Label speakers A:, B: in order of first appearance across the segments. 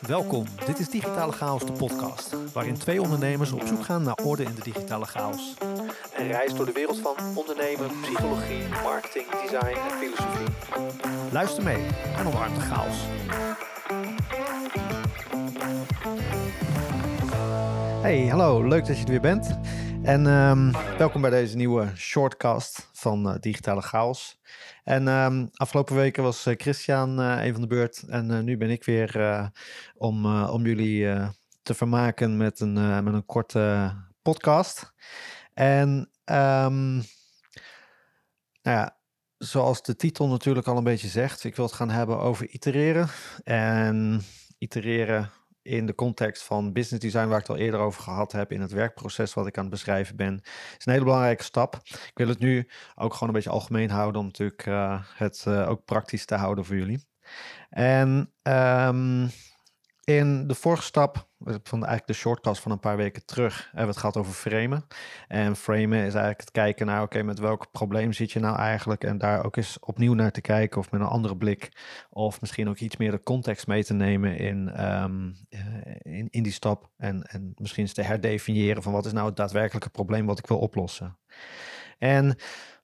A: Welkom, dit is Digitale Chaos, de podcast, waarin twee ondernemers op zoek gaan naar orde in de digitale chaos. Een reis door de wereld van ondernemen, psychologie, marketing, design en filosofie. Luister mee en omarm de chaos. Hey, hallo, leuk dat je er weer bent. En um, welkom bij deze nieuwe shortcast van uh, Digitale Chaos. En um, afgelopen weken was uh, Christian uh, een van de beurt. En nu ben ik weer om, om jullie te vermaken met een, met een korte podcast. En um, nou ja, zoals de titel natuurlijk al een beetje zegt, ik wil het gaan hebben over itereren. En itereren in de context van business design, waar ik het al eerder over gehad heb, in het werkproces wat ik aan het beschrijven ben, is een hele belangrijke stap. Ik wil het nu ook gewoon een beetje algemeen houden, om natuurlijk uh, het uh, ook praktisch te houden voor jullie. En um, in de vorige stap, van eigenlijk de shortcast van een paar weken terug, hebben we het gehad over framen. En framen is eigenlijk het kijken naar, oké, met welk probleem zit je nou eigenlijk? En daar ook eens opnieuw naar te kijken of met een andere blik. Of misschien ook iets meer de context mee te nemen in, um, in, in die stap. En, en misschien eens te herdefiniëren van wat is nou het daadwerkelijke probleem wat ik wil oplossen. En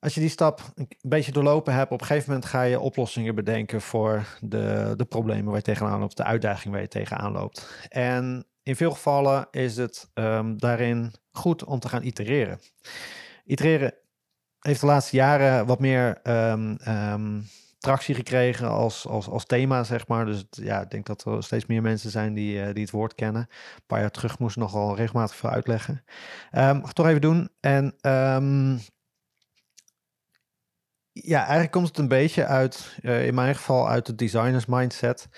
A: als je die stap een beetje doorlopen hebt, op een gegeven moment ga je oplossingen bedenken voor de, de problemen waar je tegenaan loopt, de uitdagingen waar je tegenaan loopt. En in veel gevallen is het um, daarin goed om te gaan itereren. Itereren heeft de laatste jaren wat meer um, tractie gekregen als, als, als thema, zeg maar. Dus ja, ik denk dat er steeds meer mensen zijn die, uh, die het woord kennen. Een paar jaar terug moest ik nogal regelmatig veel uitleggen. Um, ga ik toch even doen. En ja, eigenlijk komt het een beetje uit, uh, in mijn geval, uit de designers mindset.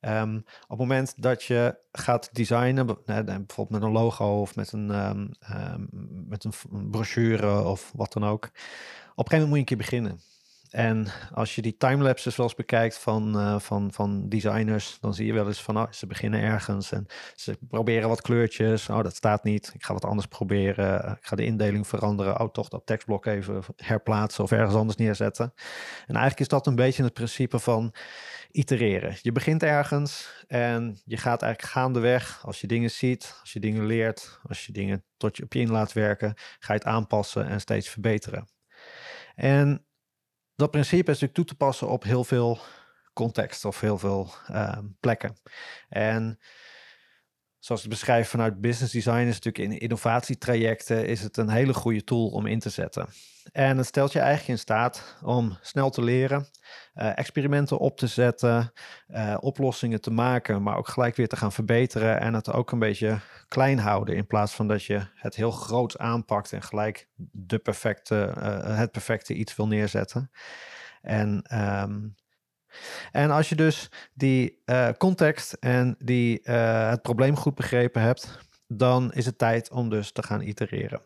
A: Um, op het moment dat je gaat designen, bijvoorbeeld met een logo of met een, um, um, met een brochure of wat dan ook. Op een gegeven moment moet je een keer beginnen. En als je die timelapses wel eens bekijkt van, uh, van, van designers, dan zie je wel eens van, oh, ze beginnen ergens en ze proberen wat kleurtjes. Oh, dat staat niet. Ik ga wat anders proberen. Ik ga de indeling veranderen. Oh, toch dat tekstblok even herplaatsen of ergens anders neerzetten. En eigenlijk is dat een beetje het principe van itereren. Je begint ergens en je gaat eigenlijk gaandeweg, als je dingen ziet, als je dingen leert, als je dingen tot je op je in laat werken, ga je het aanpassen en steeds verbeteren. En dat principe is natuurlijk toe te passen op heel veel context of heel veel uh, plekken. En zoals ik beschrijf vanuit business design is natuurlijk in innovatietrajecten is het een hele goede tool om in te zetten. En het stelt je eigenlijk in staat om snel te leren, uh, experimenten op te zetten, uh, oplossingen te maken, maar ook gelijk weer te gaan verbeteren en het ook een beetje klein houden in plaats van dat je het heel groot aanpakt en gelijk de perfecte, uh, het perfecte iets wil neerzetten. En um, en als je dus die uh, context en die, uh, het probleem goed begrepen hebt, dan is het tijd om dus te gaan itereren.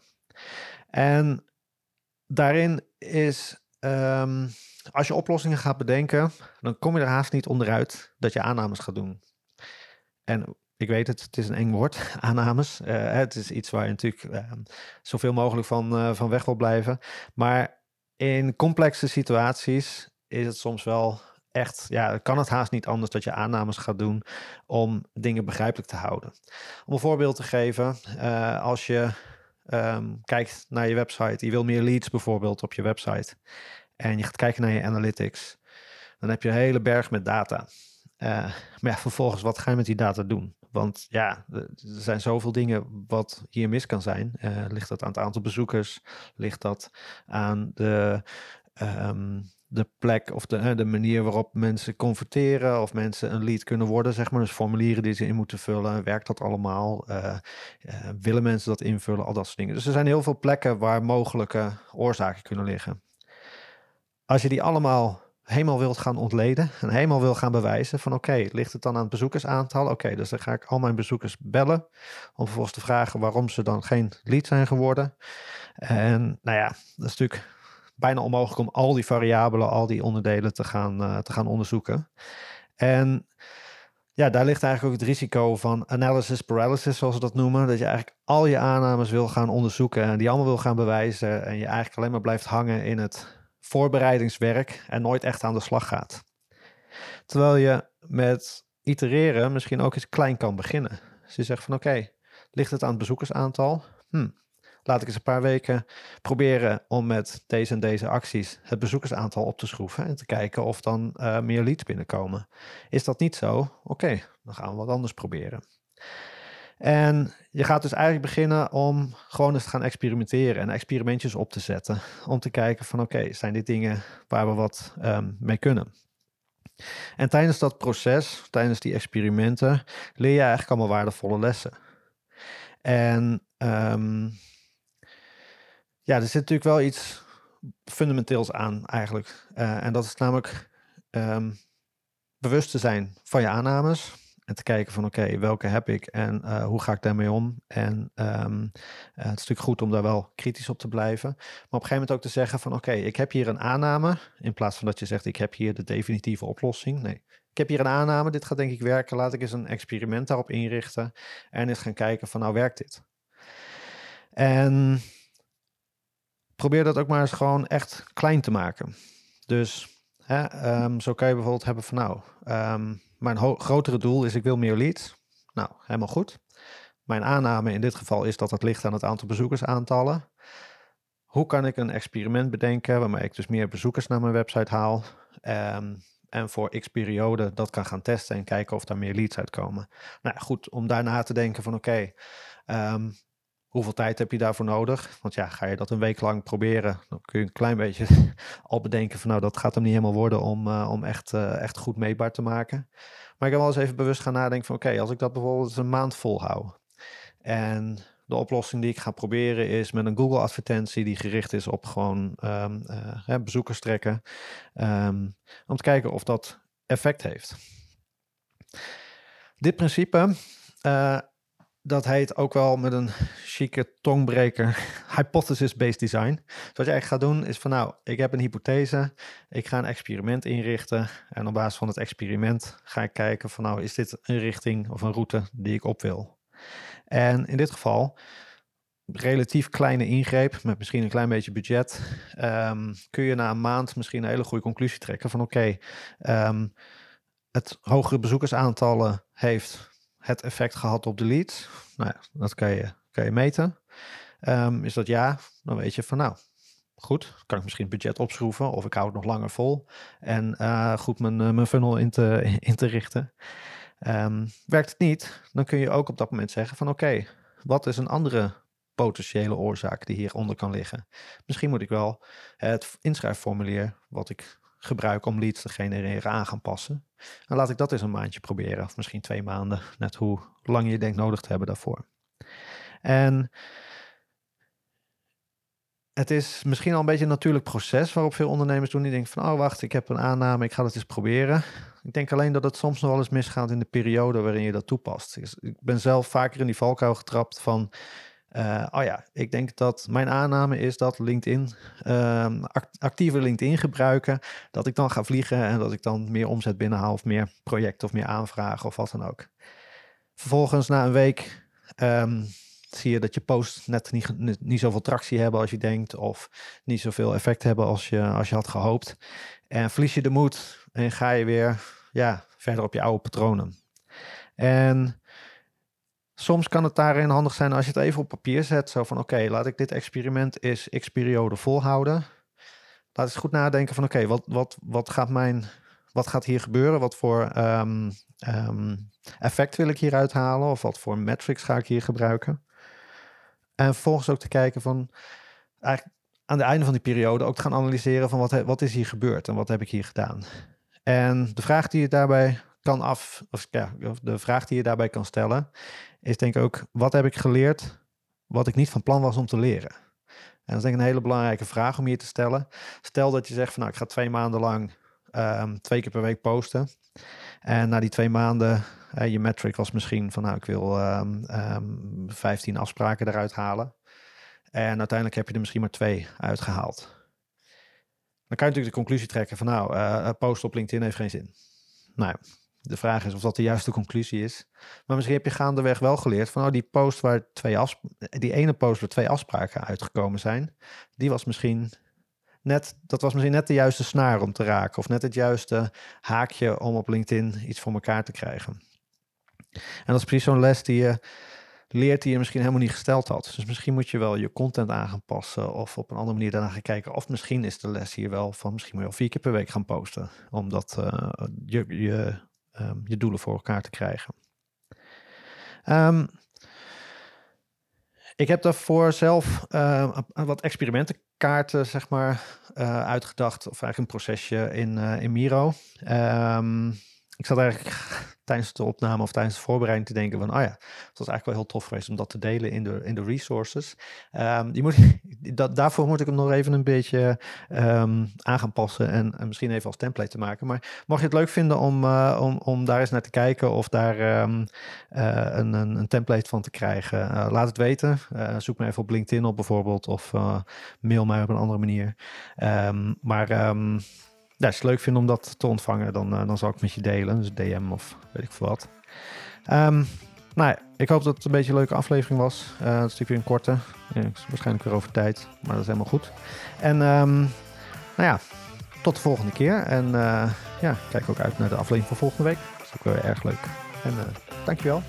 A: En daarin is, um, als je oplossingen gaat bedenken, dan kom je er haast niet onderuit dat je aannames gaat doen. En ik weet het, het is een eng woord, aannames. Uh, het is iets waar je natuurlijk zoveel mogelijk van, van weg wil blijven. Maar in complexe situaties is het soms wel echt, ja, kan het haast niet anders dat je aannames gaat doen om dingen begrijpelijk te houden. Om een voorbeeld te geven, uh, als je um, kijkt naar je website, je wil meer leads bijvoorbeeld op je website, en je gaat kijken naar je analytics, dan heb je een hele berg met data. Uh, maar ja, vervolgens, wat ga je met die data doen? Want ja, er zijn zoveel dingen wat hier mis kan zijn. Uh, ligt dat aan het aantal bezoekers? Ligt dat aan de um, de plek of de, de manier waarop mensen converteren of mensen een lead kunnen worden, zeg maar. Dus formulieren die ze in moeten vullen, werkt dat allemaal? Uh, uh, willen mensen dat invullen? Al dat soort dingen. Dus er zijn heel veel plekken waar mogelijke oorzaken kunnen liggen. Als je die allemaal helemaal wilt gaan ontleden en helemaal wil gaan bewijzen van oké, ligt het dan aan het bezoekersaantal? Oké, dus dan ga ik al mijn bezoekers bellen om vervolgens te vragen waarom ze dan geen lead zijn geworden. En nou ja, dat is natuurlijk bijna onmogelijk om al die variabelen, al die onderdelen te gaan, uh, te gaan onderzoeken. En ja, daar ligt eigenlijk ook het risico van analysis paralysis, zoals we dat noemen. Dat je eigenlijk al je aannames wil gaan onderzoeken en die allemaal wil gaan bewijzen. En je eigenlijk alleen maar blijft hangen in het voorbereidingswerk en nooit echt aan de slag gaat. Terwijl je met itereren misschien ook eens klein kan beginnen. Dus je zegt van oké, ligt het aan het bezoekersaantal? Hm, laat ik eens een paar weken proberen om met deze en deze acties het bezoekersaantal op te schroeven en te kijken of dan uh, meer leads binnenkomen. Is dat niet zo? Oké, dan gaan we wat anders proberen. En je gaat dus eigenlijk beginnen om gewoon eens te gaan experimenteren en experimentjes op te zetten. Om te kijken van oké, zijn dit dingen waar we wat um, mee kunnen? En tijdens dat proces, tijdens die experimenten, leer je eigenlijk allemaal waardevolle lessen. En um, ja, er zit natuurlijk wel iets fundamenteels aan eigenlijk. Uh, en dat is namelijk um, bewust te zijn van je aannames. En te kijken van oké, welke heb ik en uh, hoe ga ik daarmee om? En um, uh, het is natuurlijk goed om daar wel kritisch op te blijven. Maar op een gegeven moment ook te zeggen van oké, ik heb hier een aanname. In plaats van dat je zegt ik heb hier de definitieve oplossing. Nee, ik heb hier een aanname, dit gaat denk ik werken. Laat ik eens een experiment daarop inrichten. En eens gaan kijken van nou werkt dit? En probeer dat ook maar eens gewoon echt klein te maken. Dus hè, um, zo kan je bijvoorbeeld hebben van nou, um, mijn grotere doel is ik wil meer leads. Nou, helemaal goed. Mijn aanname in dit geval is dat het ligt aan het aantal bezoekersaantallen. Hoe kan ik een experiment bedenken waarmee ik dus meer bezoekers naar mijn website haal? Um, en voor x periode dat kan gaan testen en kijken of daar meer leads uitkomen. Nou goed, om daarna te denken van oké, Hoeveel tijd heb je daarvoor nodig? Want ja, ga je dat een week lang proberen, dan kun je een klein beetje al bedenken van nou, dat gaat hem niet helemaal worden om, uh, om echt, uh, echt goed meetbaar te maken. Maar ik heb wel eens even bewust gaan nadenken van oké, als ik dat bijvoorbeeld een maand volhoud. En de oplossing die ik ga proberen is met een Google advertentie die gericht is op gewoon um, uh, bezoekers trekken. Um, om te kijken of dat effect heeft. Dit principe dat heet ook wel met een chique tongbreker hypothesis-based design. Dus wat je eigenlijk gaat doen is van nou, ik heb een hypothese, ik ga een experiment inrichten en op basis van het experiment ga ik kijken van nou, is dit een richting of een route die ik op wil? En in dit geval, relatief kleine ingreep met misschien een klein beetje budget, um, kun je na een maand misschien een hele goede conclusie trekken van oké, um, het hogere bezoekersaantallen heeft het effect gehad op de leads? Nou ja, dat kan je, kan je meten. Um, is dat ja, dan weet je van nou, goed, kan ik misschien budget opschroeven of ik hou het nog langer vol en uh, goed mijn, uh, mijn funnel in te, in te richten. Um, werkt het niet, dan kun je ook op dat moment zeggen van oké, wat is een andere potentiële oorzaak die hieronder kan liggen? Misschien moet ik wel het inschrijfformulier wat ik gebruik om leads te genereren aan gaan passen. En laat ik dat eens een maandje proberen, of misschien twee maanden, net hoe lang je denkt nodig te hebben daarvoor. En het is misschien al een beetje een natuurlijk proces waarop veel ondernemers doen. Die denken van, oh wacht, ik heb een aanname, ik ga het eens proberen. Ik denk alleen dat het soms nog wel eens misgaat in de periode waarin je dat toepast. Ik ben zelf vaker in die valkuil getrapt van, uh, oh ja, ik denk dat mijn aanname is dat LinkedIn, uh, actieve LinkedIn gebruiken, dat ik dan ga vliegen en dat ik dan meer omzet binnenhaal of meer projecten of meer aanvragen of wat dan ook. Vervolgens na een week um, zie je dat je posts net niet, niet, niet, zoveel tractie hebben als je denkt of niet zoveel effect hebben als je, als je had gehoopt. En verlies je de moed en ga je weer ja, verder op je oude patronen. En Soms kan het daarin handig zijn als je het even op papier zet. Zo van oké, laat ik dit experiment eens x periode volhouden. Laat eens goed nadenken van oké, wat, wat, wat, gaat mijn, wat gaat hier gebeuren? Wat voor um, um, effect wil ik hier uithalen? Of wat voor metrics ga ik hier gebruiken? En vervolgens ook te kijken van eigenlijk aan het einde van die periode ook te gaan analyseren van wat, wat is hier gebeurd en wat heb ik hier gedaan. En de vraag die je daarbij kan af, of ja, de vraag die je daarbij kan stellen, is denk ik ook, wat heb ik geleerd wat ik niet van plan was om te leren? En dat is denk ik een hele belangrijke vraag om hier te stellen. Stel dat je zegt van nou, ik ga twee maanden lang um, twee keer per week posten. En na die twee maanden, uh, je metric was misschien van nou, ik wil um, um, 15 afspraken eruit halen. En uiteindelijk heb je er misschien maar twee uitgehaald. Dan kan je natuurlijk de conclusie trekken van nou, uh, posten op LinkedIn heeft geen zin. Nou ja, de vraag is of dat de juiste conclusie is. Maar misschien heb je gaandeweg wel geleerd van oh, die post waar twee die ene post waar twee afspraken uitgekomen zijn, die was misschien net, dat was misschien net de juiste snaar om te raken. Of net het juiste haakje om op LinkedIn iets voor elkaar te krijgen. En dat is precies zo'n les die je leert die je misschien helemaal niet gesteld had. Dus misschien moet je wel je content aan gaan passen of op een andere manier daarna gaan kijken. Of misschien is de les hier wel van misschien moet je wel vier keer per week gaan posten. Om dat, uh, je, je, um, je doelen voor elkaar te krijgen. Um, ik heb daarvoor zelf uh, wat experimentenkaarten zeg maar, uh, uitgedacht. Of eigenlijk een procesje in, uh, in Miro. Um, ik zat eigenlijk tijdens de opname of tijdens de voorbereiding te denken van, oh ja, het was eigenlijk wel heel tof geweest om dat te delen in de, in de resources. Die moet, dat, daarvoor moet ik hem nog even een beetje um, aan gaan passen en, en, misschien even als template te maken. Maar mocht je het leuk vinden om, uh, om, om daar eens naar te kijken of daar um, uh, een, een, een, template van te krijgen, uh, laat het weten. zoek me even op LinkedIn op bijvoorbeeld of mail mij op een andere manier. maar als je het leuk vindt om dat te ontvangen, dan, uh, dan zal ik met je delen. Dus DM of weet ik veel wat. Um, nou ja, ik hoop dat het een beetje een leuke aflevering was. Uh, het is weer een korte. Waarschijnlijk weer over tijd, maar dat is helemaal goed. En um, nou ja, tot de volgende keer. En uh, ja, kijk ook uit naar de aflevering van volgende week. Dat is ook wel erg leuk. En dankjewel.